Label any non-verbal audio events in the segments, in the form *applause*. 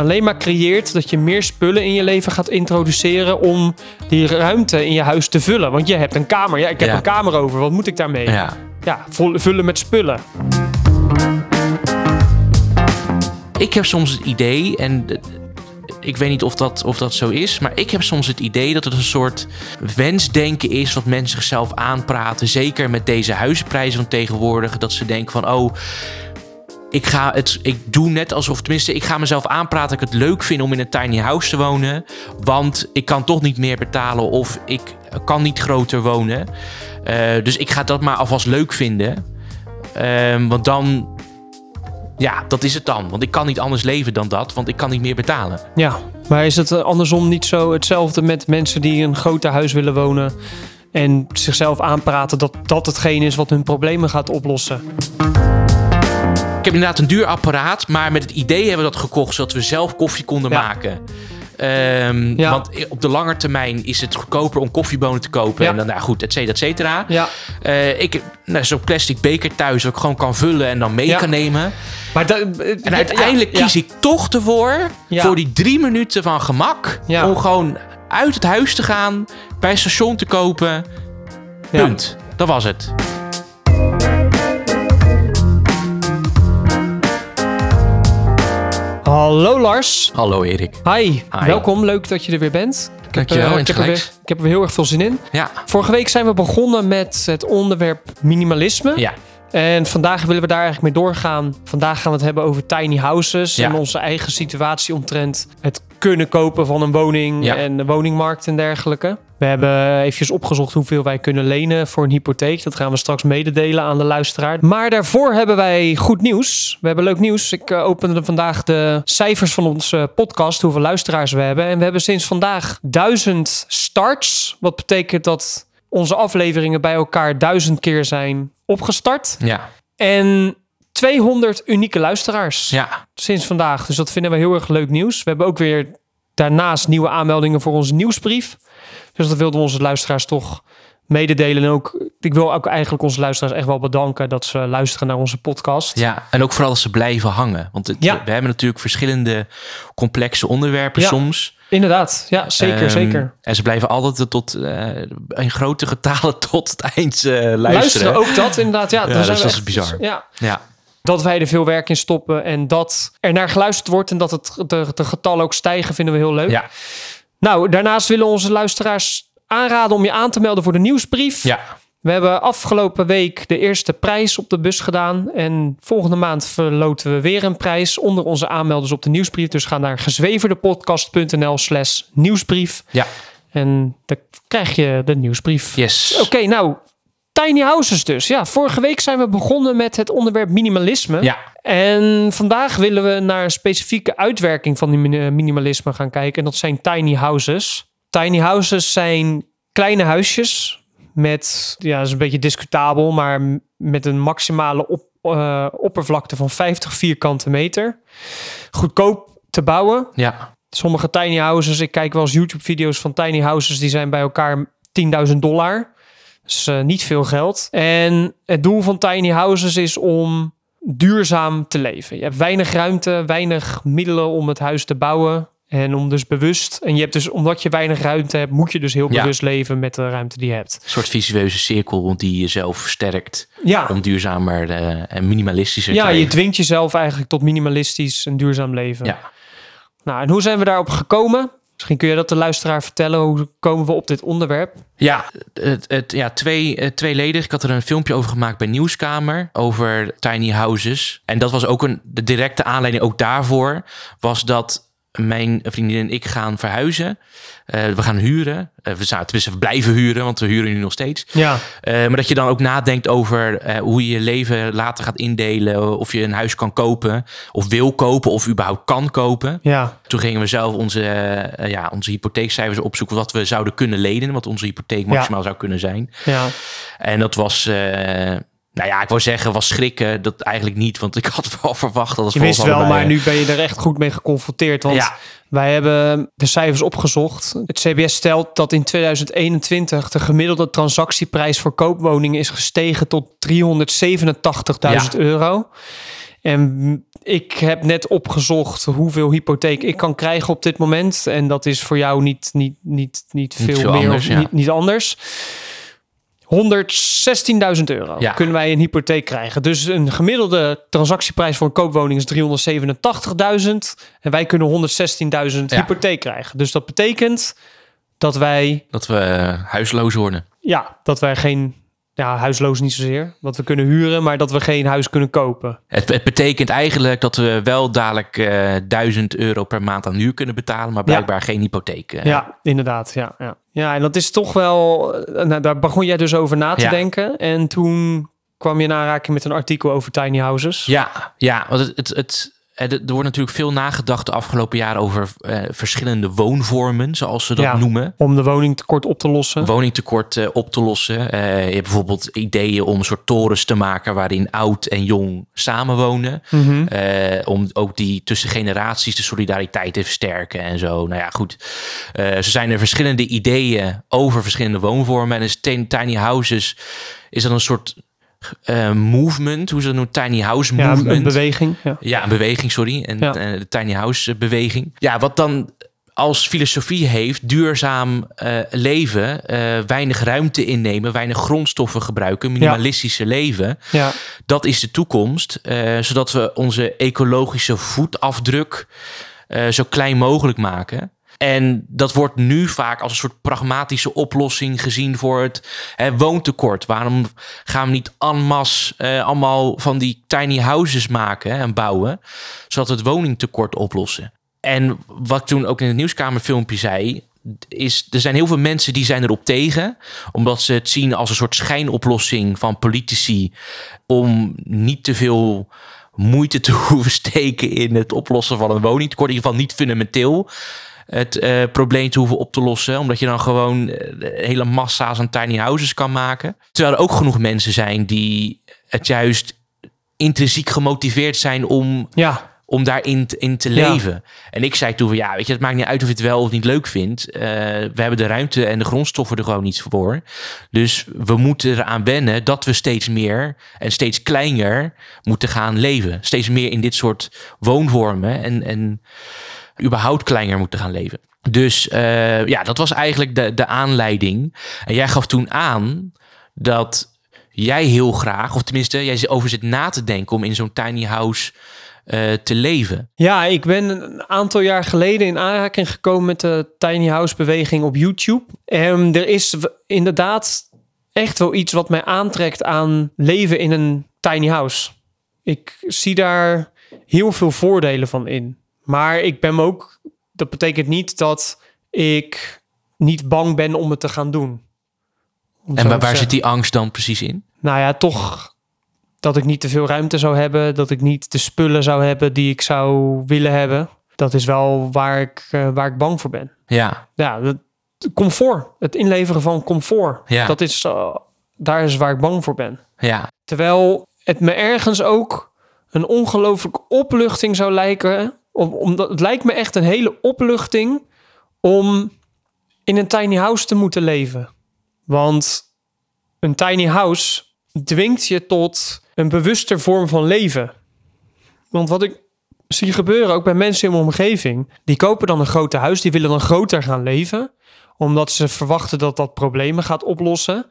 alleen maar creëert dat je meer spullen in je leven gaat introduceren om die ruimte in je huis te vullen. Want je hebt een kamer. Ja, ik heb Ja. een kamer over. Wat moet ik daarmee? Ja. Vullen met spullen. Ik heb soms het idee, en ik weet niet of dat, of dat zo is, maar ik heb soms het idee dat het een soort wensdenken is wat mensen zichzelf aanpraten. Zeker met deze huizenprijzen van tegenwoordig. Dat ze denken van, oh, ik, ga het, ik doe net alsof, tenminste, ik ga mezelf aanpraten dat ik het leuk vind om in een tiny house te wonen. Want ik kan toch niet meer betalen of ik kan niet groter wonen. Eh, dus ik ga dat maar alvast leuk vinden. Ehm, want dan, ja, dat is het dan. Want ik kan niet anders leven dan dat, want ik kan niet meer betalen. Ja, maar is het eh, andersom niet zo hetzelfde met mensen die een groter huis willen wonen en zichzelf aanpraten dat dat hetgeen is wat hun problemen gaat oplossen? Ik heb inderdaad een duur apparaat, maar met het idee hebben we dat gekocht zodat we zelf koffie konden Ja. maken. Ehm, Ja. Want op de lange termijn is het goedkoper om koffiebonen te kopen. Ja. En dan, nou goed, et cetera, et cetera. Ja, Eh, ik heb nou, zo'n plastic beker thuis dat ik gewoon kan vullen en dan mee kan nemen. maar En uiteindelijk kies ik toch ervoor, voor die drie minuten van gemak, om gewoon uit het huis te gaan, bij een station te kopen. Ja. Punt. Dat was het. Hallo Lars. Hallo Erik. Hi. Hi. welkom. Leuk dat je er weer bent. Ik heb, Dankjewel, eh, ik, heb er weer, insgelijks. ik heb er weer heel erg veel zin in. Ja. Vorige week zijn we begonnen met het onderwerp minimalisme. Ja. En vandaag willen we daar eigenlijk mee doorgaan. Vandaag gaan we het hebben over tiny houses Ja. en onze eigen situatie omtrent het kunnen kopen van een woning Ja. en de woningmarkt en dergelijke. We hebben eventjes opgezocht hoeveel wij kunnen lenen voor een hypotheek. Dat gaan we straks mededelen aan de luisteraar. Maar daarvoor hebben wij goed nieuws. We hebben leuk nieuws. Ik eh, opende vandaag de cijfers van onze podcast, hoeveel luisteraars we hebben. En we hebben sinds vandaag duizend starts. Wat betekent dat onze afleveringen bij elkaar duizend keer zijn opgestart. Ja. En 200 unieke luisteraars Ja. sinds vandaag. Dus dat vinden we heel erg leuk nieuws. We hebben ook weer daarnaast nieuwe aanmeldingen voor onze nieuwsbrief. Dus dat wilden onze luisteraars toch mededelen. En ook, ik wil ook eigenlijk onze luisteraars echt wel bedanken dat ze luisteren naar onze podcast. Ja, en ook vooral als ze blijven hangen. Want het, Ja. we hebben natuurlijk verschillende complexe onderwerpen Ja. soms. Inderdaad, ja, zeker, Ehm, zeker. En ze blijven altijd tot, eh, in grote getalen *laughs* tot het eind eh, luisteren. Luisteren ook dat inderdaad. Ja, dat is bizar. Ja, Ja. dat wij er veel werk in stoppen en dat er naar geluisterd wordt en dat het, de, de getallen ook stijgen, vinden we heel leuk. Ja. Nou, daarnaast willen onze luisteraars aanraden om je aan te melden voor de nieuwsbrief. ja. We hebben afgelopen week de eerste prijs op de bus gedaan. En volgende maand verloten we weer een prijs onder onze aanmelders op de nieuwsbrief. Dus ga naar gezweverdepodcast.nl slash nieuwsbrief. Ja. En dan krijg je de nieuwsbrief. Yes. Oké, nou, tiny houses dus. Ja, vorige week zijn we begonnen met het onderwerp minimalisme. Ja. En vandaag willen we naar een specifieke uitwerking van die min- minimalisme gaan kijken. En dat zijn tiny houses. Tiny houses zijn kleine huisjes met, ja, dat is een beetje discutabel, maar met een maximale op, eh, oppervlakte van 50 vierkante meter. Goedkoop te bouwen. Ja. Sommige tiny houses, ik kijk wel eens YouTube-video's van tiny houses, die zijn bij elkaar 10.000 dollar. Dus niet veel geld. En het doel van tiny houses is om duurzaam te leven. Je hebt weinig ruimte, weinig middelen om het huis te bouwen. En om dus bewust. En je hebt dus, omdat je weinig ruimte hebt, moet je dus heel Ja. bewust leven met de ruimte die je hebt. Een soort visueuze cirkel die jezelf versterkt Ja, om duurzamer eh, en minimalistischer ja te je leven. dwingt jezelf eigenlijk tot minimalistisch en duurzaam leven. Ja. Nou, en hoe zijn we daarop gekomen? Misschien kun je dat de luisteraar vertellen. Hoe komen we op dit onderwerp? Ja, het, het, ja twee, eh, tweeledig. Ik had er een filmpje over gemaakt bij Nieuwskamer over tiny houses. En dat was ook een, de directe aanleiding ook daarvoor. Was dat mijn vriendin en ik gaan verhuizen. Eh, we gaan huren. Uh, we, zouden, we blijven huren, want we huren nu nog steeds. Ja. Uh, maar dat je dan ook nadenkt over hoe je je leven later gaat indelen. Of je een huis kan kopen, of wil kopen, of überhaupt kan kopen. Ja. Toen gingen we zelf onze, ja, onze hypotheekcijfers opzoeken. Wat we zouden kunnen lenen, wat onze hypotheek maximaal ja. zou kunnen zijn. Ja. En dat was nou ja, ik wou zeggen, was schrikken. Dat eigenlijk niet, want ik had wel *laughs* verwacht dat het Je wist wel, maar nu ben je er echt goed mee geconfronteerd. Want Ja. wij hebben de cijfers opgezocht. Het CBS stelt dat in 2021 de gemiddelde transactieprijs voor koopwoningen is gestegen tot 387.000 euro. En ik heb net opgezocht hoeveel hypotheek ik kan krijgen op dit moment. En dat is voor jou niet, niet, niet, niet veel, veel meer anders, of ja. niet, niet anders. 116.000 euro Ja. kunnen wij een hypotheek krijgen. Dus een gemiddelde transactieprijs voor een koopwoning is 387.000. En wij kunnen 116.000 Ja. hypotheek krijgen. Dus dat betekent dat wij, Dat we eh, huisloos worden. ja, dat wij geen, ja, huisloos niet zozeer. Dat we kunnen huren, maar dat we geen huis kunnen kopen. Het, het betekent eigenlijk dat we wel dadelijk eh 1000 euro per maand aan huur kunnen betalen, maar blijkbaar geen hypotheek. eh. Ja, inderdaad. Ja, ja. ja, en dat is toch wel. eh, Nou, daar begon jij dus over na te Ja. denken. En toen kwam je in aanraking met een artikel over tiny houses. Ja, ja, want het, het, het, er wordt natuurlijk veel nagedacht de afgelopen jaren over eh, verschillende woonvormen, zoals ze dat Ja. noemen. Om de woningtekort op te lossen. Woningtekort eh, op te lossen. Eh, je hebt bijvoorbeeld ideeën om een soort torens te maken waarin oud en jong samenwonen. Eh, om ook die tussen generaties de solidariteit te versterken en zo. Nou ja, goed. Eh zo zijn er verschillende ideeën over verschillende woonvormen. En is tin- tiny houses is dan een soort eh, movement, hoe ze dat noemen, tiny house Ja, movement. een beweging. Ja. Ja, een beweging, sorry. En Ja. eh, de tiny house beweging. Ja, wat dan als filosofie heeft, duurzaam eh, leven, eh, weinig ruimte innemen, weinig grondstoffen gebruiken, minimalistische leven. ja. Dat is de toekomst, eh, zodat we onze ecologische voetafdruk eh, zo klein mogelijk maken. En dat wordt nu vaak als een soort pragmatische oplossing gezien voor het hè, woontekort. Waarom gaan we niet en masse eh, allemaal van die tiny houses maken en bouwen, zodat het woningtekort oplossen? En wat toen ook in het nieuwskamerfilmpje zei, is er zijn heel veel mensen die zijn erop tegen, omdat ze het zien als een soort schijnoplossing van politici om niet te veel moeite te *laughs* hoeven steken in het oplossen van een woningtekort. In ieder geval niet fundamenteel het eh, probleem te hoeven op te lossen. Omdat je dan gewoon eh, hele massa's aan tiny houses kan maken. Terwijl er ook genoeg mensen zijn die het juist intrinsiek gemotiveerd zijn om ja. om daarin in te Ja. leven. En ik zei toen van ja, weet je, het maakt niet uit of je het wel of niet leuk vindt. Eh, we hebben de ruimte en de grondstoffen er gewoon niet voor. Dus we moeten eraan wennen dat we steeds meer en steeds kleiner moeten gaan leven. Steeds meer in dit soort woonvormen en, en überhaupt kleiner moeten gaan leven. Dus eh, ja, dat was eigenlijk de, de aanleiding. En jij gaf toen aan dat jij heel graag, of tenminste, jij over zit na te denken om in zo'n tiny house eh, te leven. Ja, ik ben een aantal jaar geleden in aanraking gekomen met de tiny house beweging op YouTube. En er is inderdaad echt wel iets wat mij aantrekt aan leven in een tiny house. Ik zie daar heel veel voordelen van in. Maar ik ben me ook, dat betekent niet dat ik niet bang ben om het te gaan doen. Om En waar, zit die angst dan precies in? Nou ja, toch dat ik niet te veel ruimte zou hebben. Dat ik niet de spullen zou hebben die ik zou willen hebben. Dat is wel waar ik, eh, waar ik bang voor ben. Ja, Ja, comfort. Het inleveren van comfort. Ja. Dat is, eh, daar is waar ik bang voor ben. ja, Terwijl het me ergens ook een ongelooflijke opluchting zou lijken. Om, omdat het lijkt me echt een hele opluchting om in een tiny house te moeten leven. Want een tiny house dwingt je tot een bewuster vorm van leven. Want wat ik zie gebeuren, ook bij mensen in mijn omgeving, die kopen dan een grote huis, die willen dan groter gaan leven, omdat ze verwachten dat dat problemen gaat oplossen.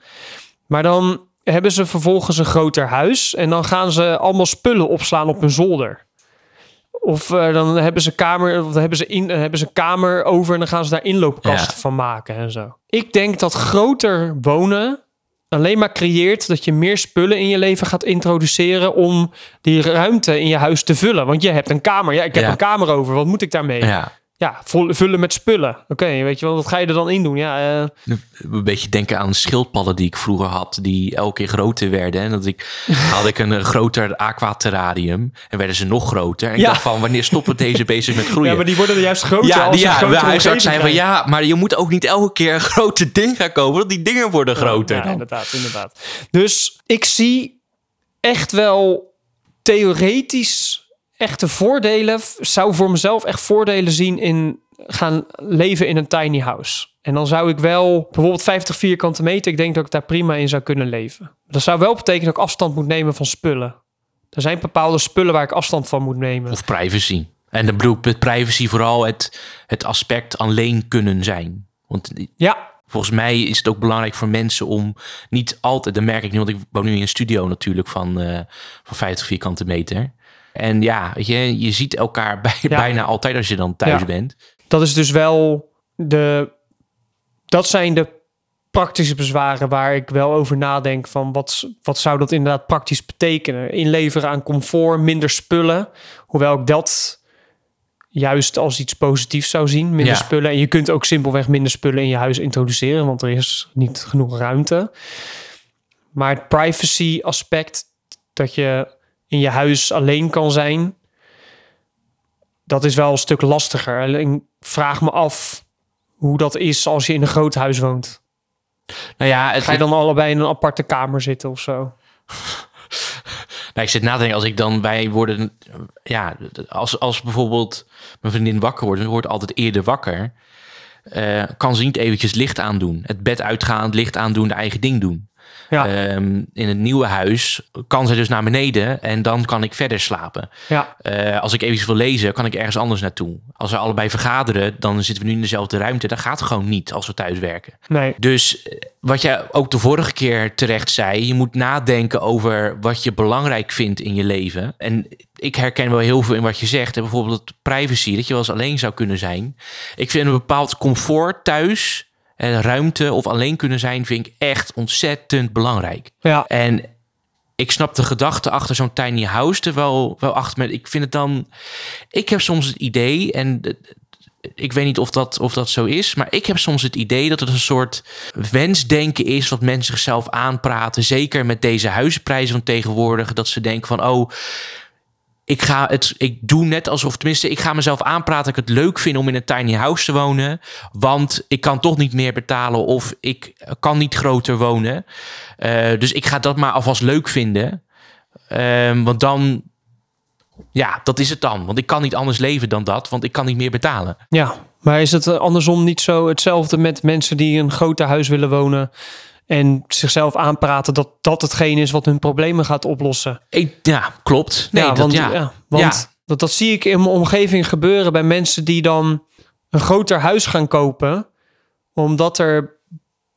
Maar dan hebben ze vervolgens een groter huis en dan gaan ze allemaal spullen opslaan op hun zolder. Of eh, dan hebben ze, kamer, of dan hebben, ze in, hebben ze een kamer over en dan gaan ze daar inloopkasten Ja. van maken en zo. Ik denk dat groter wonen alleen maar creëert dat je meer spullen in je leven gaat introduceren om die ruimte in je huis te vullen. Want je hebt een kamer. Ja, ik heb Ja. een kamer over. Wat moet ik daarmee? ja. Ja, vullen met spullen. Oké, weet je wel, wat ga je er dan in doen? Ja, eh, Een beetje denken aan schildpadden die ik vroeger had, die elke keer groter werden. En dat ik *laughs* had ik een, groter aquaterrarium en werden ze nog groter. En ik Ja. dacht van, wanneer stoppen deze bezig met groeien? ja, maar die worden er juist groter ja, als ja, omgeving zei van ja, maar je moet ook niet elke keer een grote ding gaan kopen, want die dingen worden groter. Ja, inderdaad, inderdaad. Dus ik zie echt wel theoretisch echte voordelen. Zou voor mezelf echt voordelen zien in gaan leven in een tiny house. En dan zou ik wel bijvoorbeeld 50 vierkante meter. Ik denk dat ik daar prima in zou kunnen leven. Dat zou wel betekenen dat ik afstand moet nemen van spullen. Er zijn bepaalde spullen waar ik afstand van moet nemen. Of privacy. En dan bedoel ik met privacy vooral het, het aspect alleen kunnen zijn. Want Ja, volgens mij is het ook belangrijk voor mensen om niet altijd, dat merk ik nu, want ik woon nu in een studio natuurlijk van, eh, van 50 vierkante meter. En ja, weet je, je ziet elkaar bij, Ja. bijna altijd als je dan thuis Ja. bent. dat is dus wel de. Dat zijn de praktische bezwaren waar ik wel over nadenk van wat, wat zou dat inderdaad praktisch betekenen? Inleveren aan comfort, minder spullen. Hoewel ik dat juist als iets positiefs zou zien, minder Ja. spullen. En je kunt ook simpelweg minder spullen in je huis introduceren, want er is niet genoeg ruimte. Maar het privacy aspect, dat je in je huis alleen kan zijn, dat is wel een stuk lastiger. Alleen ik vraag me af hoe dat is als je in een groot huis woont. Nou ja, het, Ga je dan allebei in een aparte kamer zitten of zo? *laughs* Nou, ik zit na te denken, als ik dan wij worden, ja, als, als bijvoorbeeld mijn vriendin wakker wordt, ze wordt altijd eerder wakker, eh, kan ze niet eventjes licht aandoen, het bed uitgaan, het licht aandoen, de eigen ding doen. Ja, Ehm, in het nieuwe huis kan ze dus naar beneden en dan kan ik verder slapen. ja, Eh, als ik eventjes wil lezen, kan ik ergens anders naartoe. Als we allebei vergaderen, dan zitten we nu in dezelfde ruimte. Dat gaat gewoon niet als we thuis werken. nee. Dus eh, wat jij ook de vorige keer terecht zei, je moet nadenken over wat je belangrijk vindt in je leven. En ik herken wel heel veel in wat je zegt. Bijvoorbeeld privacy, dat je wel eens alleen zou kunnen zijn. Ik vind een bepaald comfort thuis, en ruimte of alleen kunnen zijn, vind ik echt ontzettend belangrijk. Ja, En ik snap de gedachte achter zo'n tiny house er wel, wel achter. Maar ik vind het dan. Ik heb soms het idee, en ik weet niet of dat, of dat zo is, maar ik heb soms het idee dat het een soort wensdenken is wat mensen zichzelf aanpraten. Zeker met deze huizenprijzen van tegenwoordig. Dat ze denken van, oh, ik ga het, ik doe net alsof, tenminste, ik ga mezelf aanpraten dat ik het leuk vind om in een tiny house te wonen. Want ik kan toch niet meer betalen of ik kan niet groter wonen. Eh, dus ik ga dat maar alvast leuk vinden. Ehm, want dan, ja, dat is het dan. Want ik kan niet anders leven dan dat, want ik kan niet meer betalen. ja. Maar is het eh, andersom niet zo hetzelfde met mensen die een groter huis willen wonen en zichzelf aanpraten dat dat hetgeen is wat hun problemen gaat oplossen? Ik, ja, klopt. Nee, ja, dat, want, ja. want Ja. Dat, dat zie ik in mijn omgeving gebeuren bij mensen die dan een groter huis gaan kopen, omdat er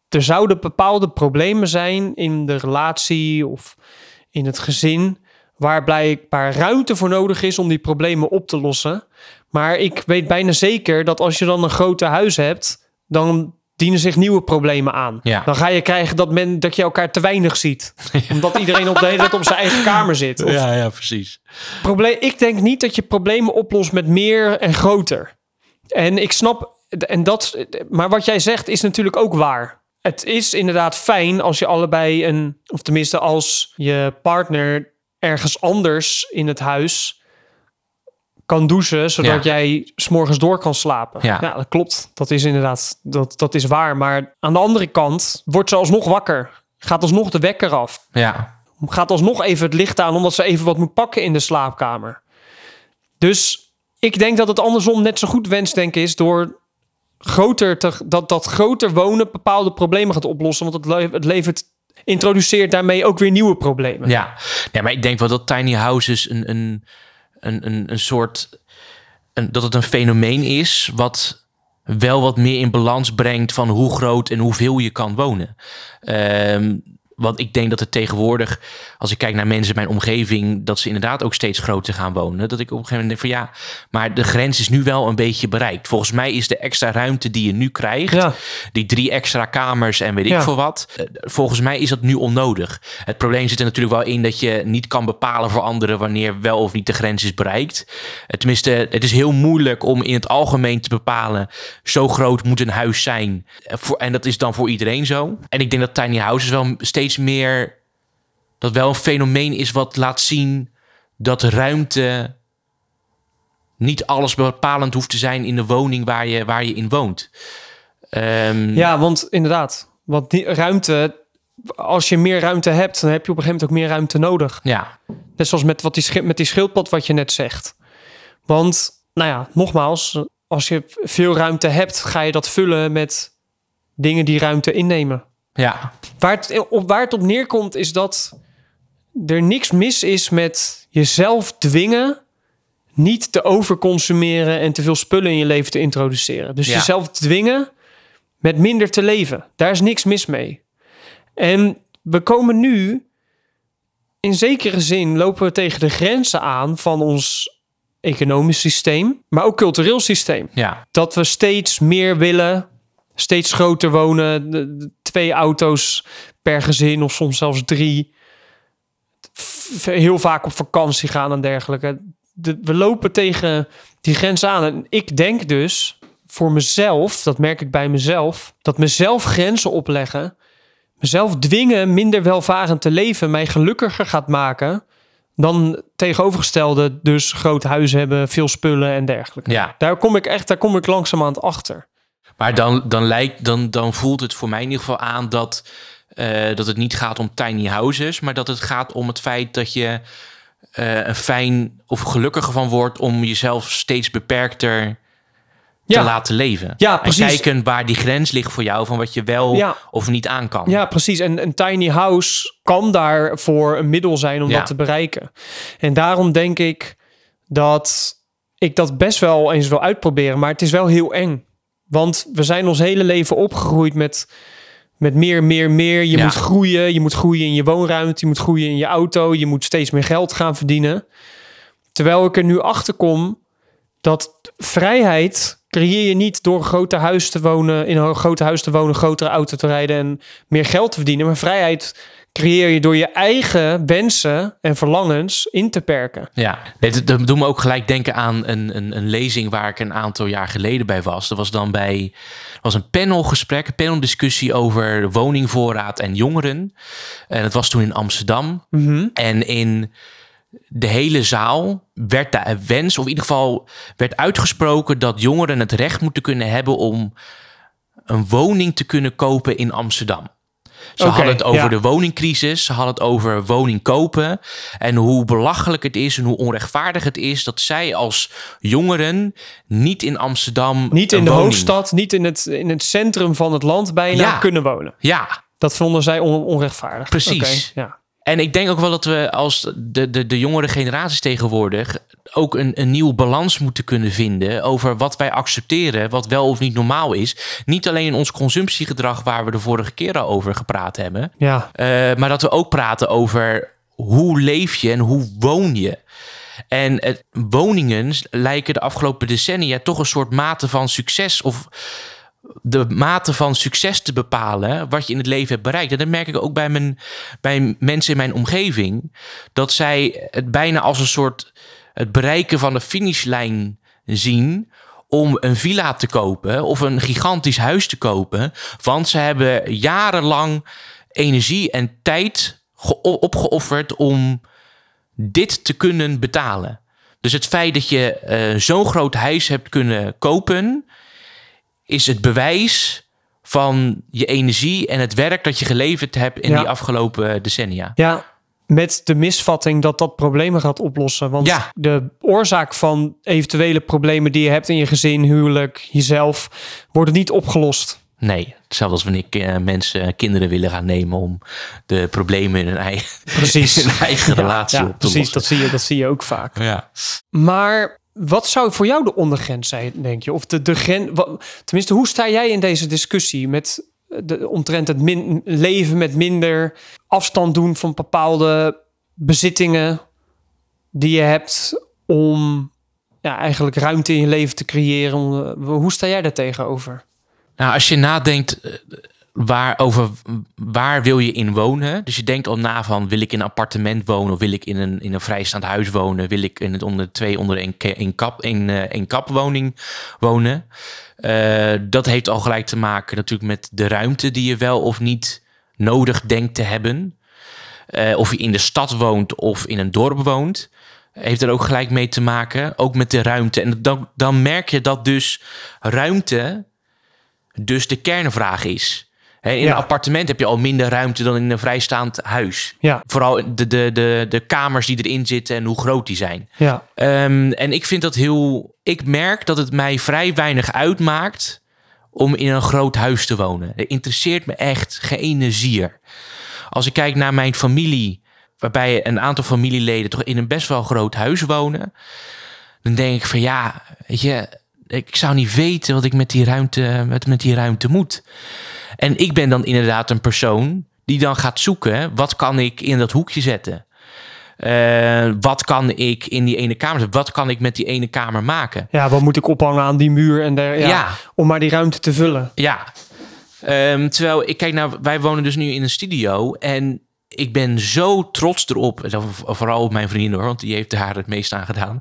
er zouden bepaalde problemen zijn in de relatie of in het gezin, waar blijkbaar ruimte voor nodig is om die problemen op te lossen. Maar ik weet bijna zeker dat als je dan een groter huis hebt, dan dienen zich nieuwe problemen aan. Ja. Dan ga je krijgen dat, men, dat je elkaar te weinig ziet. *laughs* Omdat iedereen op de hele tijd op zijn eigen kamer zit. Of ja, ja, precies. probleem, ik denk niet dat je problemen oplost met meer en groter. En ik snap, en dat, maar wat jij zegt is natuurlijk ook waar. Het is inderdaad fijn als je allebei een, of tenminste als je partner ergens anders in het huis kan douchen, zodat Ja. jij s'morgens door kan slapen. Ja. dat klopt. Dat is inderdaad, dat, dat is waar. Maar aan de andere kant wordt ze alsnog wakker. Gaat alsnog de wekker af Ja, gaat alsnog even het licht aan omdat ze even wat moet pakken in de slaapkamer. Dus ik denk dat het andersom net zo goed wensdenken is door groter te, dat, dat groter wonen bepaalde problemen gaat oplossen. Want het, le- het levert, introduceert daarmee ook weer nieuwe problemen. ja. ja, maar ik denk wel dat tiny houses een, een, een, een, een soort... Een, dat het een fenomeen is wat wel wat meer in balans brengt van hoe groot en hoeveel je kan wonen. Ehm, want ik denk dat het tegenwoordig, als ik kijk naar mensen in mijn omgeving, dat ze inderdaad ook steeds groter gaan wonen. Dat ik op een gegeven moment denk van ja, maar de grens is nu wel een beetje bereikt. Volgens mij is de extra ruimte die je nu krijgt, Ja. die drie extra kamers en weet ik veel wat, eh, volgens mij is dat nu onnodig. Het probleem zit er natuurlijk wel in dat je niet kan bepalen voor anderen wanneer wel of niet de grens is bereikt. Eh, Tenminste, het is heel moeilijk om in het algemeen te bepalen, zo groot moet een huis zijn. Eh, En dat is dan voor iedereen zo. En ik denk dat tiny houses wel steeds meer, dat wel een fenomeen is wat laat zien dat ruimte niet alles bepalend hoeft te zijn in de woning waar je, waar je in woont. Ehm, Ja, want inderdaad. Want die ruimte, als je meer ruimte hebt, dan heb je op een gegeven moment ook meer ruimte nodig. ja, Net zoals met, wat die, met die schildpad wat je net zegt. Want, nou ja, nogmaals, als je veel ruimte hebt, ga je dat vullen met dingen die ruimte innemen. Ja, Waar het op, waar het op neerkomt is dat er niks mis is met jezelf dwingen niet te overconsumeren en te veel spullen in je leven te introduceren. Dus Ja. jezelf dwingen met minder te leven. Daar is niks mis mee. En we komen nu, in zekere zin, lopen we tegen de grenzen aan van ons economisch systeem, maar ook cultureel systeem ja, dat we steeds meer willen, steeds groter wonen, de- de twee auto's per gezin of soms zelfs drie. Heel vaak op vakantie gaan en dergelijke. De- we lopen tegen die grens aan. En ik denk dus voor mezelf, dat merk ik bij mezelf, dat mezelf grenzen opleggen, mezelf dwingen minder welvarend te leven, mij gelukkiger gaat maken dan tegenovergestelde, dus groot huis hebben, veel spullen en dergelijke. ja. Daar kom ik echt, daar kom ik langzamerhand achter. Maar dan, dan, lijkt, dan, dan voelt het voor mij in ieder geval aan dat, eh, dat het niet gaat om tiny houses, maar dat het gaat om het feit dat je eh, een fijn of gelukkiger van wordt om jezelf steeds beperkter te Ja. laten leven. Ja, en precies. kijken waar die grens ligt voor jou van wat je wel Ja. of niet aan kan. Ja, precies. En een tiny house kan daarvoor een middel zijn om Ja. dat te bereiken. En daarom denk ik dat ik dat best wel eens wil uitproberen. Maar het is wel heel eng. Want we zijn ons hele leven opgegroeid met, met meer, meer, meer. Je Ja. moet groeien. Je moet groeien in je woonruimte. Je moet groeien in je auto. Je moet steeds meer geld gaan verdienen. Terwijl ik er nu achter kom dat vrijheid creëer je niet door een groter huis te wonen, in een groter huis te wonen, grotere auto te rijden en meer geld te verdienen. Maar vrijheid creëer je door je eigen wensen en verlangens in te perken. Ja, dat, dat doet me ook gelijk denken aan een, een, een lezing waar ik een aantal jaar geleden bij was. Dat was dan bij was een panelgesprek, een paneldiscussie over woningvoorraad en jongeren. En het was toen in Amsterdam. En in de hele zaal werd de wens, of in ieder geval werd uitgesproken dat jongeren het recht moeten kunnen hebben om een woning te kunnen kopen in Amsterdam. Ze hadden het over ja. de woningcrisis, ze hadden het over woning kopen en hoe belachelijk het is en hoe onrechtvaardig het is dat zij als jongeren niet in Amsterdam Niet in de woning- hoofdstad, niet in het, in het centrum van het land bijna Ja. kunnen wonen. Ja, Dat vonden zij on- onrechtvaardig. Precies. Ja. En ik denk ook wel dat we als de, de, de jongere generaties tegenwoordig ook een, een nieuwe balans moeten kunnen vinden over wat wij accepteren, wat wel of niet normaal is. Niet alleen in ons consumptiegedrag, waar we de vorige keer al over gepraat hebben, ja, eh, maar dat we ook praten over hoe leef je en hoe woon je. En het, woningen lijken de afgelopen decennia toch een soort mate van succes of de mate van succes te bepalen wat je in het leven hebt bereikt. En dat merk ik ook bij, mijn, bij mensen in mijn omgeving. Dat zij het bijna als een soort het bereiken van de finishlijn zien om een villa te kopen of een gigantisch huis te kopen. Want ze hebben jarenlang energie en tijd ge- opgeofferd om dit te kunnen betalen. Dus het feit dat je eh, zo'n groot huis hebt kunnen kopen, is het bewijs van je energie en het werk dat je geleverd hebt in Ja. die afgelopen decennia. ja, met de misvatting dat dat problemen gaat oplossen. Want Ja. de oorzaak van eventuele problemen die je hebt in je gezin, huwelijk, jezelf, worden niet opgelost. Nee, hetzelfde als wanneer eh, mensen kinderen willen gaan nemen om de problemen in hun eigen, Precies. *laughs* in hun eigen relatie ja, op te precies, lossen. dat zie, je, dat zie je ook vaak. Ja. Maar wat zou voor jou de ondergrens zijn, denk je? Of de, de grens. Tenminste, hoe sta jij in deze discussie met de, omtrent het leven met minder afstand doen van bepaalde bezittingen die je hebt om ja, eigenlijk ruimte in je leven te creëren. Eh, Hoe sta jij daar tegenover? Nou, als je nadenkt eh, waar, over waar wil je in wonen. Dus je denkt al na van wil ik in een appartement wonen of wil ik in een, in een vrijstaand huis wonen? Wil ik in het onder twee onder een, een, kap, een, eh, een kapwoning wonen? Eh, dat heeft al gelijk te maken natuurlijk met de ruimte die je wel of niet nodig denkt te hebben. Eh, of je in de stad woont of in een dorp woont. Heeft er ook gelijk mee te maken. Ook met de ruimte. En dan, dan merk je dat dus ruimte dus de kernvraag is. In Ja. een appartement heb je al minder ruimte dan in een vrijstaand huis. Ja, Vooral de, de, de, de kamers die erin zitten en hoe groot die zijn. ja, Ehm, en ik vind dat heel. Ik merk dat het mij vrij weinig uitmaakt om in een groot huis te wonen. Het interesseert me echt geen zier. Als ik kijk naar mijn familie, waarbij een aantal familieleden toch in een best wel groot huis wonen, dan denk ik van ja, weet je, ik zou niet weten wat ik met die ruimte, wat met die ruimte moet. En ik ben dan inderdaad een persoon die dan gaat zoeken, wat kan ik in dat hoekje zetten? Eh, wat kan ik in die ene kamer zetten? Wat kan ik met die ene kamer maken? ja, wat moet ik ophangen aan die muur en der, ja, Ja. om maar die ruimte te vullen? Ja. Ehm, terwijl ik kijk naar, wij wonen dus nu in een studio en ik ben zo trots erop, vooral op mijn vriendin hoor, want die heeft daar het meest aan gedaan,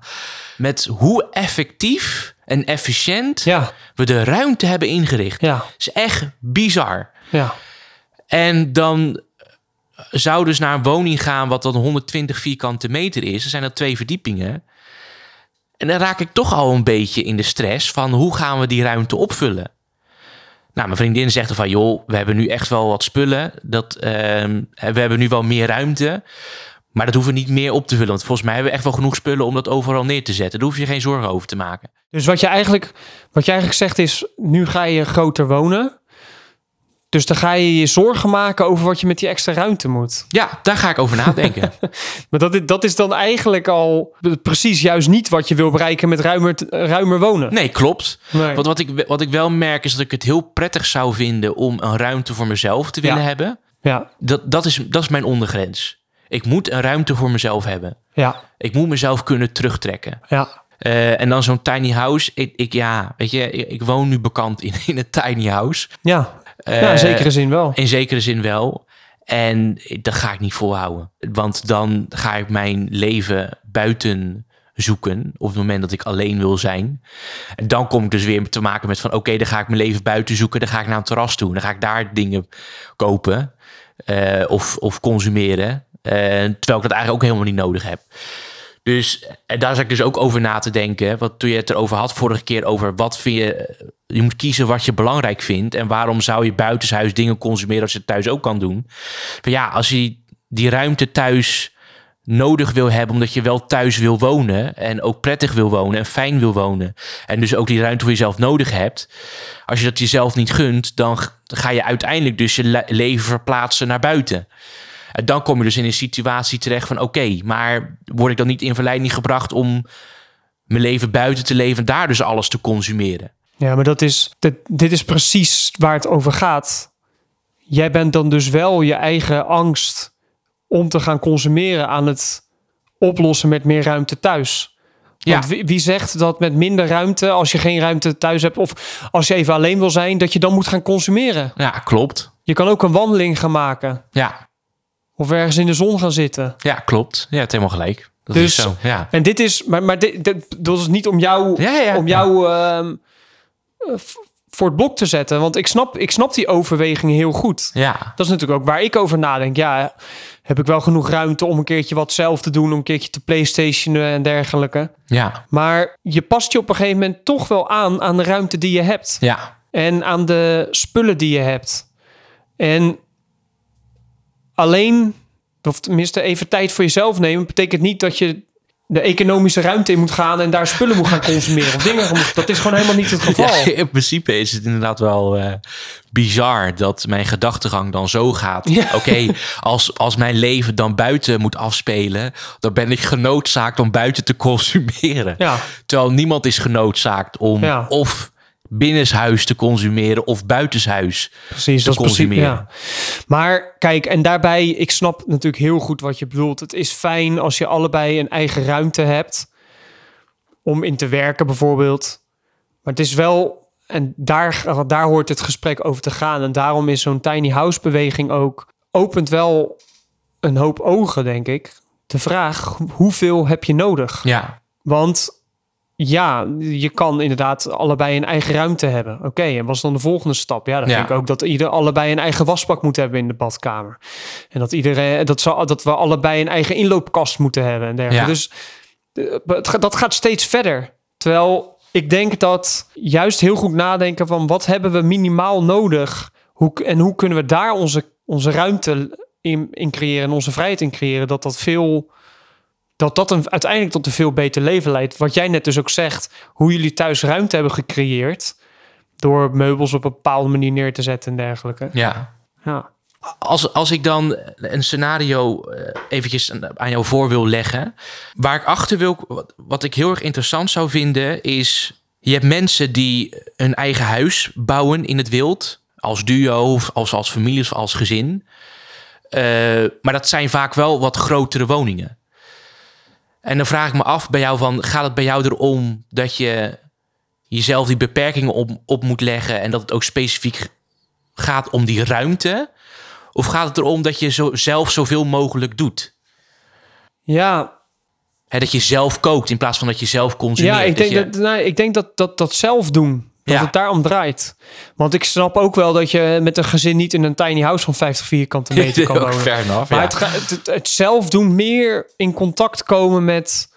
met hoe effectief en efficiënt Ja, we de ruimte hebben ingericht. ja, is echt bizar. ja, En dan zou dus naar een woning gaan wat dan 120 vierkante meter is. Er zijn dat twee verdiepingen. En dan raak ik toch al een beetje in de stress van hoe gaan we die ruimte opvullen. Nou, mijn vriendin zegt er van, joh, we hebben nu echt wel wat spullen. Dat, ehm, we hebben nu wel meer ruimte. Maar dat hoeven we niet meer op te vullen. Want volgens mij hebben we echt wel genoeg spullen om dat overal neer te zetten. Daar hoef je geen zorgen over te maken. Dus wat je eigenlijk, wat je eigenlijk zegt is, nu ga je groter wonen. Dus dan ga je je zorgen maken over wat je met die extra ruimte moet. Ja, daar ga ik over nadenken. *laughs* Maar dat is, dat is dan eigenlijk al precies juist niet wat je wil bereiken met ruimer, ruimer wonen. Nee, klopt. Nee. Want wat ik, wat ik wel merk is dat ik het heel prettig zou vinden om een ruimte voor mezelf te willen Ja. hebben. Ja, Dat, dat, is, dat is mijn ondergrens. Ik moet een ruimte voor mezelf hebben. ja, Ik moet mezelf kunnen terugtrekken. ja, Eh, en dan zo'n tiny house. Ik, ik, ja, weet je, ik, ik woon nu bekend in, *laughs* in een tiny house. ja. Eh, ja in zekere zin wel. In zekere zin wel. En dat ga ik niet volhouden. Want dan ga ik mijn leven buiten zoeken. Op het moment dat ik alleen wil zijn. En dan kom ik dus weer te maken met van... oké, dan ga ik mijn leven buiten zoeken. Dan ga ik naar een terras toe. Dan ga ik daar dingen kopen. eh, of, of consumeren. Eh, terwijl ik dat eigenlijk ook helemaal niet nodig heb. Dus en daar zat ik dus ook over na te denken. Want toen je het erover had vorige keer over wat vind je. Je moet kiezen wat je belangrijk vindt. En waarom zou je buitenshuis dingen consumeren als je het thuis ook kan doen. Van ja, als je die ruimte thuis nodig wil hebben, omdat je wel thuis wil wonen. En ook prettig wil wonen en fijn wil wonen. En dus ook die ruimte voor jezelf nodig hebt. Als je dat jezelf niet gunt, dan ga je uiteindelijk dus je le- leven verplaatsen naar buiten. En dan kom je dus in een situatie terecht van oké, maar word ik dan niet in verleiding gebracht om mijn leven buiten te leven en daar dus alles te consumeren? Ja, maar dat is, dit, dit is precies waar het over gaat. Jij bent dan dus wel je eigen angst om te gaan consumeren aan het oplossen met meer ruimte thuis. Ja. Want wie, wie zegt dat met minder ruimte, als je geen ruimte thuis hebt of als je even alleen wil zijn, dat je dan moet gaan consumeren? Ja, klopt. Je kan ook een wandeling gaan maken Ja, of ergens in de zon gaan zitten. ja klopt. Ja, het helemaal gelijk. Dat Dus- is zo. Ja. En dit is, maar, maar dit, dit, dat is niet om jou, Ja, ja. om jou ehm, eh, voor het blok te zetten. Want ik snap, ik snap die overweging heel goed. Ja, Dat is natuurlijk ook waar ik over nadenk. Ja, heb ik wel genoeg ruimte om een keertje wat zelf te doen, om een keertje te playstationen en dergelijke. ja, Maar je past je op een gegeven moment toch wel aan aan de ruimte die je hebt. ja. En aan de spullen die je hebt. En alleen, of tenminste even tijd voor jezelf nemen, betekent niet dat je de economische ruimte in moet gaan en daar spullen moet gaan consumeren. Of dingen moet. Dat is gewoon helemaal niet het geval. Ja, in principe is het inderdaad wel eh, bizar dat mijn gedachtegang dan zo gaat. Ja. Oké, als, als mijn leven dan buiten moet afspelen, dan ben ik genoodzaakt om buiten te consumeren. Ja, Terwijl niemand is genoodzaakt om Ja. of binnenshuis te consumeren of buitenshuis. Precies, te dat precies. consumeren. Ja. Maar kijk, en daarbij, ik snap natuurlijk heel goed wat je bedoelt. Het is fijn als je allebei een eigen ruimte hebt om in te werken, bijvoorbeeld. Maar het is wel, en daar, daar hoort het gesprek over te gaan. En daarom is zo'n tiny house beweging ook, opent wel een hoop ogen, denk ik. De vraag, hoeveel heb je nodig? Ja, Want ja, je kan inderdaad allebei een eigen ruimte hebben. Oké, en wat is dan de volgende stap? Ja, dan Ja. vind ik ook dat ieder allebei een eigen wasbak moet hebben in de badkamer. En dat, iedereen, dat, dat we allebei een eigen inloopkast moeten hebben en dergelijke. Ja. Dus eh, het dat gaat steeds verder. Terwijl ik denk dat juist heel goed nadenken van wat hebben we minimaal nodig? Hoe, en hoe kunnen we daar onze, onze ruimte in, in creëren en onze vrijheid in creëren? Dat dat veel dat dat een, uiteindelijk tot een veel beter leven leidt. Wat jij net dus ook zegt, hoe jullie thuis ruimte hebben gecreëerd door meubels op een bepaalde manier neer te zetten en dergelijke. ja. Ja, Als, als ik dan een scenario eh, eventjes aan jou voor wil leggen. Waar ik achter wil, wat, wat ik heel erg interessant zou vinden, is... Je hebt mensen die een eigen huis bouwen in het wild. Als duo, of als, als familie of als gezin. Eh, maar dat zijn vaak wel wat grotere woningen. En dan vraag ik me af bij jou van... Gaat het bij jou erom dat je jezelf die beperkingen op, op moet leggen... en dat het ook specifiek gaat om die ruimte... Of gaat het erom dat je zo, zelf zoveel mogelijk doet? ja, dat je zelf kookt in plaats van dat je zelf consumeert. ja ik, Dat denk je- dat, nee, ik denk dat dat, dat zelf doen, dat Ja. het daarom draait. Want ik snap ook wel dat je met een gezin niet in een tiny house van 50 vierkante *laughs* meter kan wonen. fair enough, Maar ja. het, het, het, het zelf doen, meer in contact komen met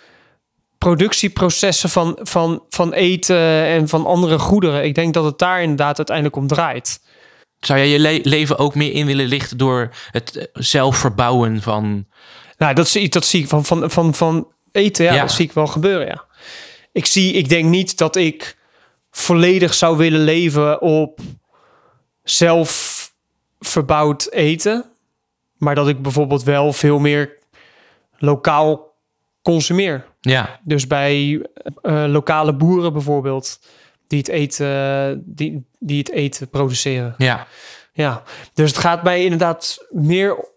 productieprocessen van, van, van eten en van andere goederen. Ik denk dat het daar inderdaad uiteindelijk om draait. Zou jij je le- leven ook meer in willen lichten door het eh, zelf verbouwen van... Nou, dat zie, ik- dat zie ik van, van, van, van eten, ja, Ja. dat zie ik wel gebeuren, ja. Ik zie, ik denk niet dat ik volledig zou willen leven op zelf verbouwd eten. Maar dat ik bijvoorbeeld wel veel meer lokaal consumeer. Ja, Dus bij eh, lokale boeren bijvoorbeeld, die het eten, die, die het eten produceren. ja, Ja, dus het gaat mij inderdaad meer,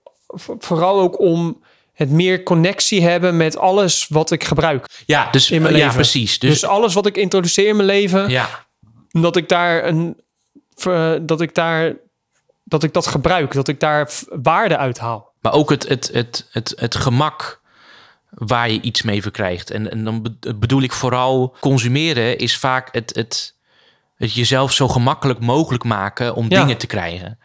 vooral ook om het meer connectie hebben met alles wat ik gebruik. ja, dus, In mijn ja leven. precies. Dus, Dus, alles wat ik introduceer in mijn leven, ja, dat ik daar een, dat ik daar, dat ik dat gebruik, dat ik daar waarde uit haal. maar ook het, het, het, het, het gemak waar je iets mee verkrijgt. En, en dan be- bedoel ik vooral consumeren is vaak het, het, het jezelf zo gemakkelijk mogelijk maken om Ja. dingen te krijgen.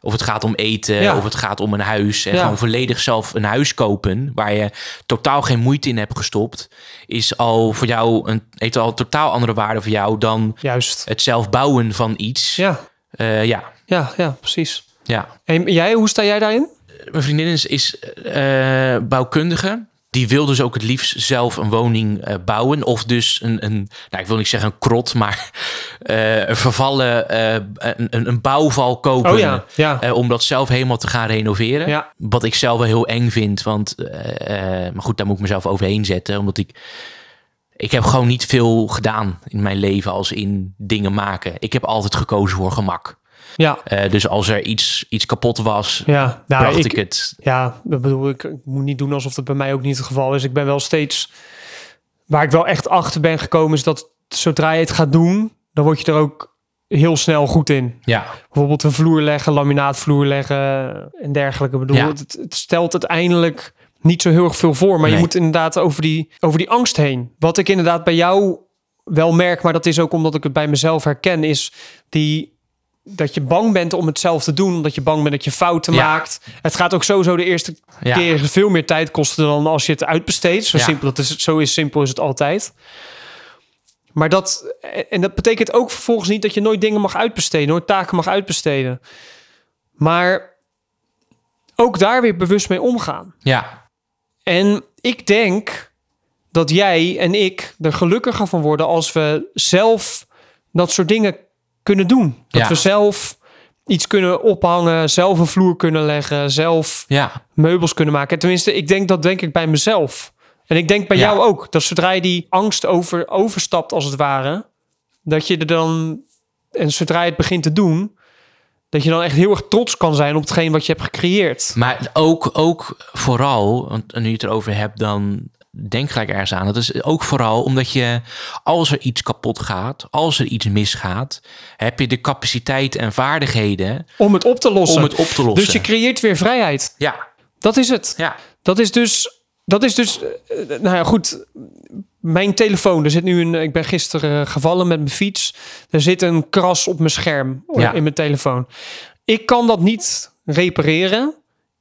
Of het gaat om eten, Ja. of het gaat om een huis. En Ja. gewoon volledig zelf een huis kopen... waar je totaal geen moeite in hebt gestopt... is al voor jou een, heeft al een totaal andere waarde voor jou... dan Juist. het zelf bouwen van iets. Ja, Eh, ja, ja, ja, precies. ja. En jij, hoe sta jij daarin? Mijn vriendin is, is eh, bouwkundige. Die wil dus ook het liefst zelf een woning eh, bouwen. Of dus een, een, nou ik wil niet zeggen een krot, maar eh, een vervallen, eh, een, een- bouwval kopen. Oh ja, ja. om dat zelf helemaal te gaan renoveren. Ja. Wat ik zelf wel heel eng vind. Want, maar goed, daar moet ik mezelf overheen zetten. Omdat ik, ik heb gewoon niet veel gedaan in mijn leven als in dingen maken. Ik heb altijd gekozen voor gemak. Ja, Eh, dus als er iets, iets kapot was, ja. Nou, bracht ik, ik, het Ja, dat bedoel ik. Ik moet niet doen alsof dat bij mij ook niet het geval is. Ik ben wel steeds. Waar ik wel echt achter ben gekomen, is dat zodra je het gaat doen, dan word je er ook heel snel goed in. Ja, Bijvoorbeeld een vloer leggen, laminaatvloer leggen en dergelijke. Ik bedoel, Ja. het, het stelt uiteindelijk niet zo heel erg veel voor. Maar je moet inderdaad over die, over die angst heen. Wat ik inderdaad bij jou wel merk, maar dat is ook omdat ik het bij mezelf herken, is die dat je bang bent om het zelf te doen, omdat je bang bent dat je fouten Ja. maakt. Het gaat ook sowieso de eerste Ja. keer veel meer tijd kosten dan als je het uitbesteedt. Zo Ja. simpel, dat is, zo is simpel is het altijd. Maar dat, en dat betekent ook vervolgens niet dat je nooit dingen mag uitbesteden, nooit taken mag uitbesteden. Maar ook daar weer bewust mee omgaan. ja, En ik denk dat jij en ik er gelukkiger van worden als we zelf dat soort dingen kunnen doen. Dat Ja. we zelf iets kunnen ophangen, zelf een vloer kunnen leggen, zelf ja, meubels kunnen maken. Tenminste, ik denk dat denk ik bij mezelf. En ik denk bij Ja. jou ook. Dat zodra je die angst over, overstapt als het ware, dat je er dan, en zodra je het begint te doen, dat je dan echt heel erg trots kan zijn op hetgeen wat je hebt gecreëerd. Maar ook, ook vooral, want nu je het erover hebt, dan denk gelijk ergens aan. Dat is ook vooral omdat je, als er iets kapot gaat, als er iets misgaat, heb je de capaciteit en vaardigheden Om het op te lossen. om het op te lossen. Dus je creëert weer vrijheid. ja, Dat is het. ja, Dat is dus. Dat is dus. eh, nou ja, goed. Mijn telefoon. Er zit nu een. Ik ben gisteren eh, gevallen met mijn fiets. Er zit een kras op mijn scherm. Ja. In mijn telefoon. Ik kan dat niet repareren.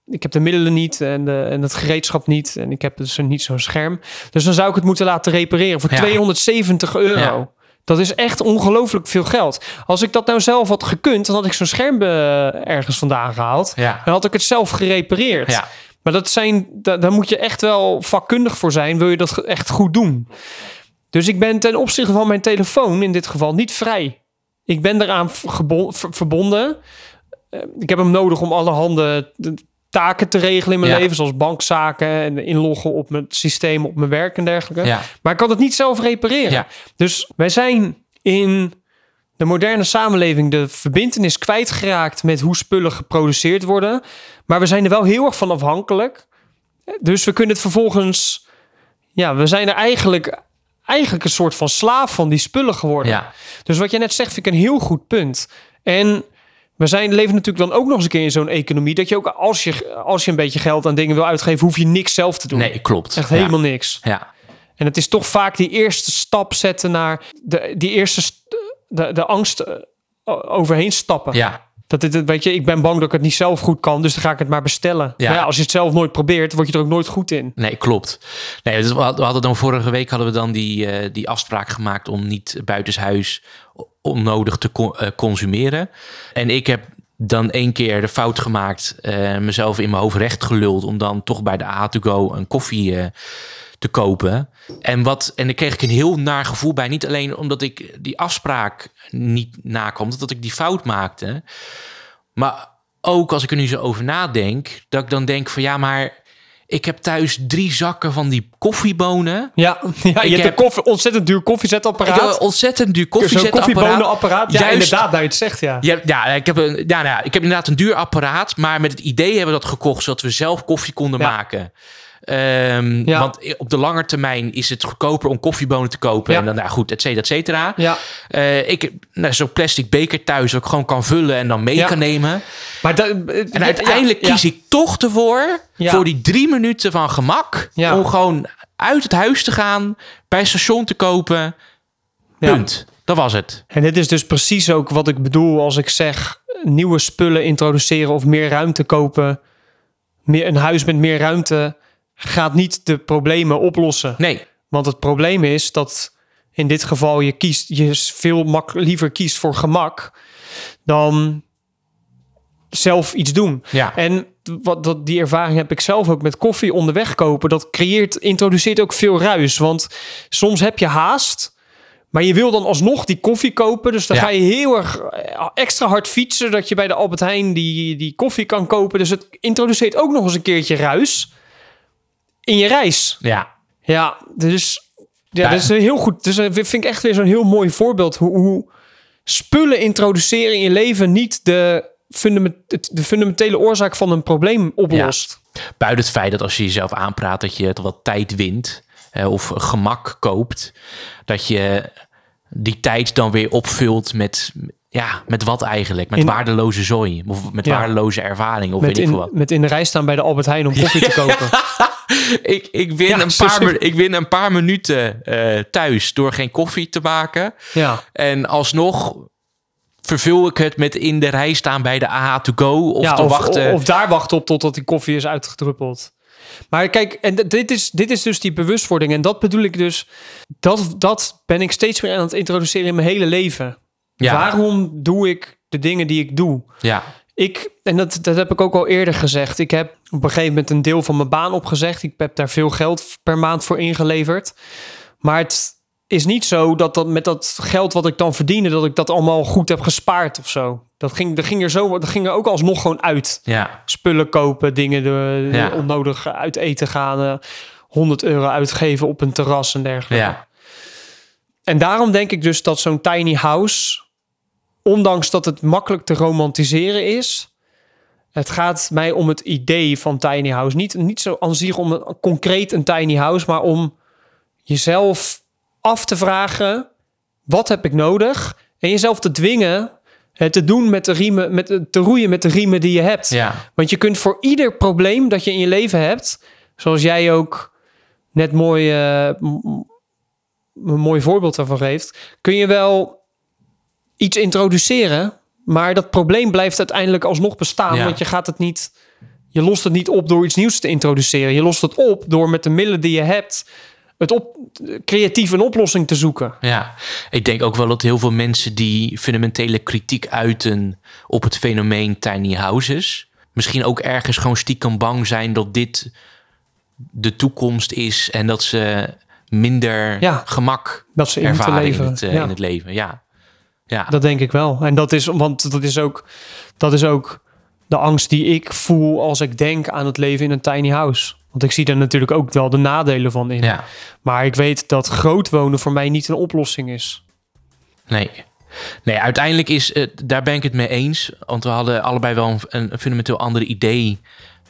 Ik heb de middelen niet en, de, en het gereedschap niet. En ik heb dus niet zo'n scherm. Dus dan zou ik het moeten laten repareren voor Ja. 270 euro. Ja. Dat is echt ongelooflijk veel geld. Als ik dat nou zelf had gekund, dan had ik zo'n scherm eh, ergens vandaan gehaald. ja, Dan had ik het zelf gerepareerd. ja. Maar dat zijn, da- daar moet je echt wel vakkundig voor zijn. Wil je dat echt goed doen? Dus ik ben ten opzichte van mijn telefoon in dit geval niet vrij. Ik ben eraan verbonden. Eh, Ik heb hem nodig om allerhande de taken te regelen in mijn Ja. leven. Zoals bankzaken en inloggen op mijn systeem, op mijn werk en dergelijke. ja. Maar ik kan het niet zelf repareren. Ja. Dus wij zijn in de moderne samenleving de verbindenis kwijtgeraakt met hoe spullen geproduceerd worden. Maar we zijn er wel heel erg van afhankelijk. Dus we kunnen het vervolgens. Ja, we zijn er eigenlijk, eigenlijk een soort van slaaf van die spullen geworden. ja. Dus wat jij net zegt, vind ik een heel goed punt. En we zijn, leven natuurlijk dan ook nog eens een keer in zo'n economie. Dat je ook als je, als je een beetje geld aan dingen wil uitgeven, hoef je niks zelf te doen. Nee, klopt. Echt Ja. helemaal niks. Ja, En het is toch vaak die eerste stap zetten naar de, die eerste st- de, de angst eh, overheen stappen. ja, Dat dit, weet je, ik ben bang dat ik het niet zelf goed kan, dus dan ga ik het maar bestellen. Ja. Maar ja, als je het zelf nooit probeert, word je er ook nooit goed in. Nee, klopt. Nee, dus we hadden dan vorige week hadden we dan die, eh, die afspraak gemaakt om niet buitenshuis onnodig te co- eh, consumeren. En ik heb dan één keer de fout gemaakt, eh, mezelf in mijn hoofd recht geluld om dan toch bij de A2Go een koffie te kopen. En, wat, en daar kreeg ik een heel naar gevoel bij. Niet alleen omdat ik die afspraak niet nakwam, dat ik die fout maakte. Maar ook als ik er nu zo over nadenk, dat ik dan denk van ja, maar ik heb thuis drie zakken van die koffiebonen. Ja, *laughs* ja je hebt heb- een koffie, ontzettend duur Ik koffiezetapparaat. heb een ontzettend duur koffiezetapparaat. koffiebonenapparaat. Ja, Juist- inderdaad, nou je het zegt, ja. Ja, ja, ik heb een, ja, nou ja, ik heb inderdaad een duur apparaat, maar met het idee hebben we dat gekocht zodat we zelf koffie konden Ja. maken. Ehm, Ja. Want op de lange termijn is het goedkoper om koffiebonen te kopen. Ja. En dan, nou goed, et cetera, et cetera. Ja, Eh, ik heb nou, zo'n plastic beker thuis dat ik gewoon kan vullen en dan mee Ja. kan nemen. maar dat, En uiteindelijk kies ik toch ervoor, voor die drie minuten van gemak, om gewoon uit het huis te gaan, bij het station te kopen. Punt. Dat was het. En dit is dus precies ook wat ik bedoel als ik zeg nieuwe spullen introduceren of meer ruimte kopen. Meer, een huis met meer ruimte gaat niet de problemen oplossen. Nee, Want het probleem is dat in dit geval je kiest, je veel mak, liever kiest voor gemak dan zelf iets doen. ja. En wat, dat, die ervaring heb ik zelf ook met koffie onderweg kopen. Dat creëert, introduceert ook veel ruis. Want soms heb je haast. Maar je wil dan alsnog die koffie kopen. Dus dan Ja. ga je heel erg eh, extra hard fietsen. Dat je bij de Albert Heijn die, die koffie kan kopen. Dus het introduceert ook nog eens een keertje ruis. In je reis. ja. Ja, dus ja, Ja. dat is een heel goed. Dus dat vind ik echt weer zo'n heel mooi voorbeeld hoe, hoe spullen introduceren in je leven niet de, fundament, de fundamentele oorzaak van een probleem oplost. Buiten het feit dat als je jezelf aanpraat dat je toch wat tijd wint eh, of gemak koopt, dat je die tijd dan weer opvult met, ja, met wat eigenlijk? Met In- waardeloze zooi of met Ja. waardeloze ervaring of Met, weet ik in, veel wat. met in de rij staan bij de Albert Heijn om koffie te kopen. *laughs* *laughs* Ik, ik, win Ja, een paar, ik win een paar minuten eh, thuis door geen koffie te maken. Ja, En alsnog vervul ik het met in de rij staan bij de AH to go of ja te of, wachten. of daar wachten op totdat die koffie is uitgedruppeld. Maar kijk, en dit is, dit is dus die bewustwording. En dat bedoel ik dus. Dat, dat ben ik steeds meer aan het introduceren in mijn hele leven. ja, Waarom doe ik de dingen die ik doe? ja, Ik, en dat, dat heb ik ook al eerder gezegd. Ik heb op een gegeven moment een deel van mijn baan opgezegd. Ik heb daar veel geld per maand voor ingeleverd. Maar het is niet zo dat, dat met dat geld wat ik dan verdiende, dat ik dat allemaal goed heb gespaard of zo. Dat ging, dat ging er zo, dat ging er ook alsnog gewoon uit. ja, Spullen kopen, dingen de, Ja. onnodig uit eten gaan, eh, 100 euro uitgeven op een terras en dergelijke. ja, En daarom denk ik dus dat zo'n tiny house, ondanks dat het makkelijk te romantiseren is, het gaat mij om het idee van tiny house. Niet, niet zo aan zich om een, concreet een tiny house, maar om jezelf af te vragen: wat heb ik nodig? En jezelf te dwingen het te doen met de riemen, met, te roeien met de riemen die je hebt. Ja, Want je kunt voor ieder probleem dat je in je leven hebt, zoals jij ook net mooi, eh, een mooi voorbeeld daarvan geeft, kun je wel iets introduceren, maar dat probleem blijft uiteindelijk alsnog bestaan, Ja. want je gaat het niet, je lost het niet op door iets nieuws te introduceren. Je lost het op door met de middelen die je hebt, het op, creatief een oplossing te zoeken. ja. Ik denk ook wel dat heel veel mensen die fundamentele kritiek uiten op het fenomeen tiny houses, misschien ook ergens gewoon stiekem bang zijn dat dit de toekomst is en dat ze minder Ja. gemak Dat ze in ervaren in het, eh, Ja. in het leven. Ja, ja. Dat denk ik wel. En dat is, want dat is ook, dat is ook de angst die ik voel als ik denk aan het leven in een tiny house. Want ik zie er natuurlijk ook wel de nadelen van in. ja. Maar ik weet dat groot wonen voor mij niet een oplossing is. Nee. Nee, uiteindelijk is, eh, daar ben ik het mee eens. Want we hadden allebei wel een, een fundamenteel ander idee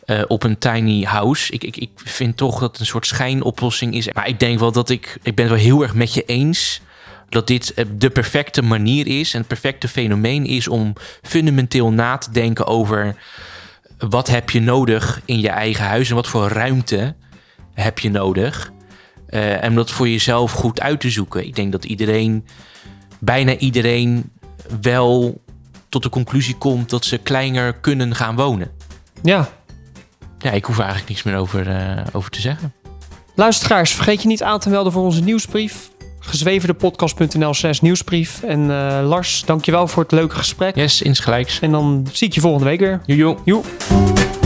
eh, op een tiny house. Ik, ik, ik vind toch dat het een soort schijnoplossing is. Maar ik denk wel dat ik, ik ben het wel heel erg met je eens dat dit eh, de perfecte manier is en het perfecte fenomeen is om fundamenteel na te denken over wat heb je nodig in je eigen huis en wat voor ruimte heb je nodig. Eh, en om dat voor jezelf goed uit te zoeken. Ik denk dat iedereen bijna iedereen wel tot de conclusie komt dat ze kleiner kunnen gaan wonen. Ja. Ja, ik hoef er eigenlijk niks meer over, eh, over te zeggen. Luisteraars, vergeet je niet aan te melden voor onze nieuwsbrief. gezwevendepodcast.nl slash nieuwsbrief. En eh, Lars, dankjewel voor het leuke gesprek. Yes, insgelijks. En dan zie ik je volgende week weer. Jojo. Joe.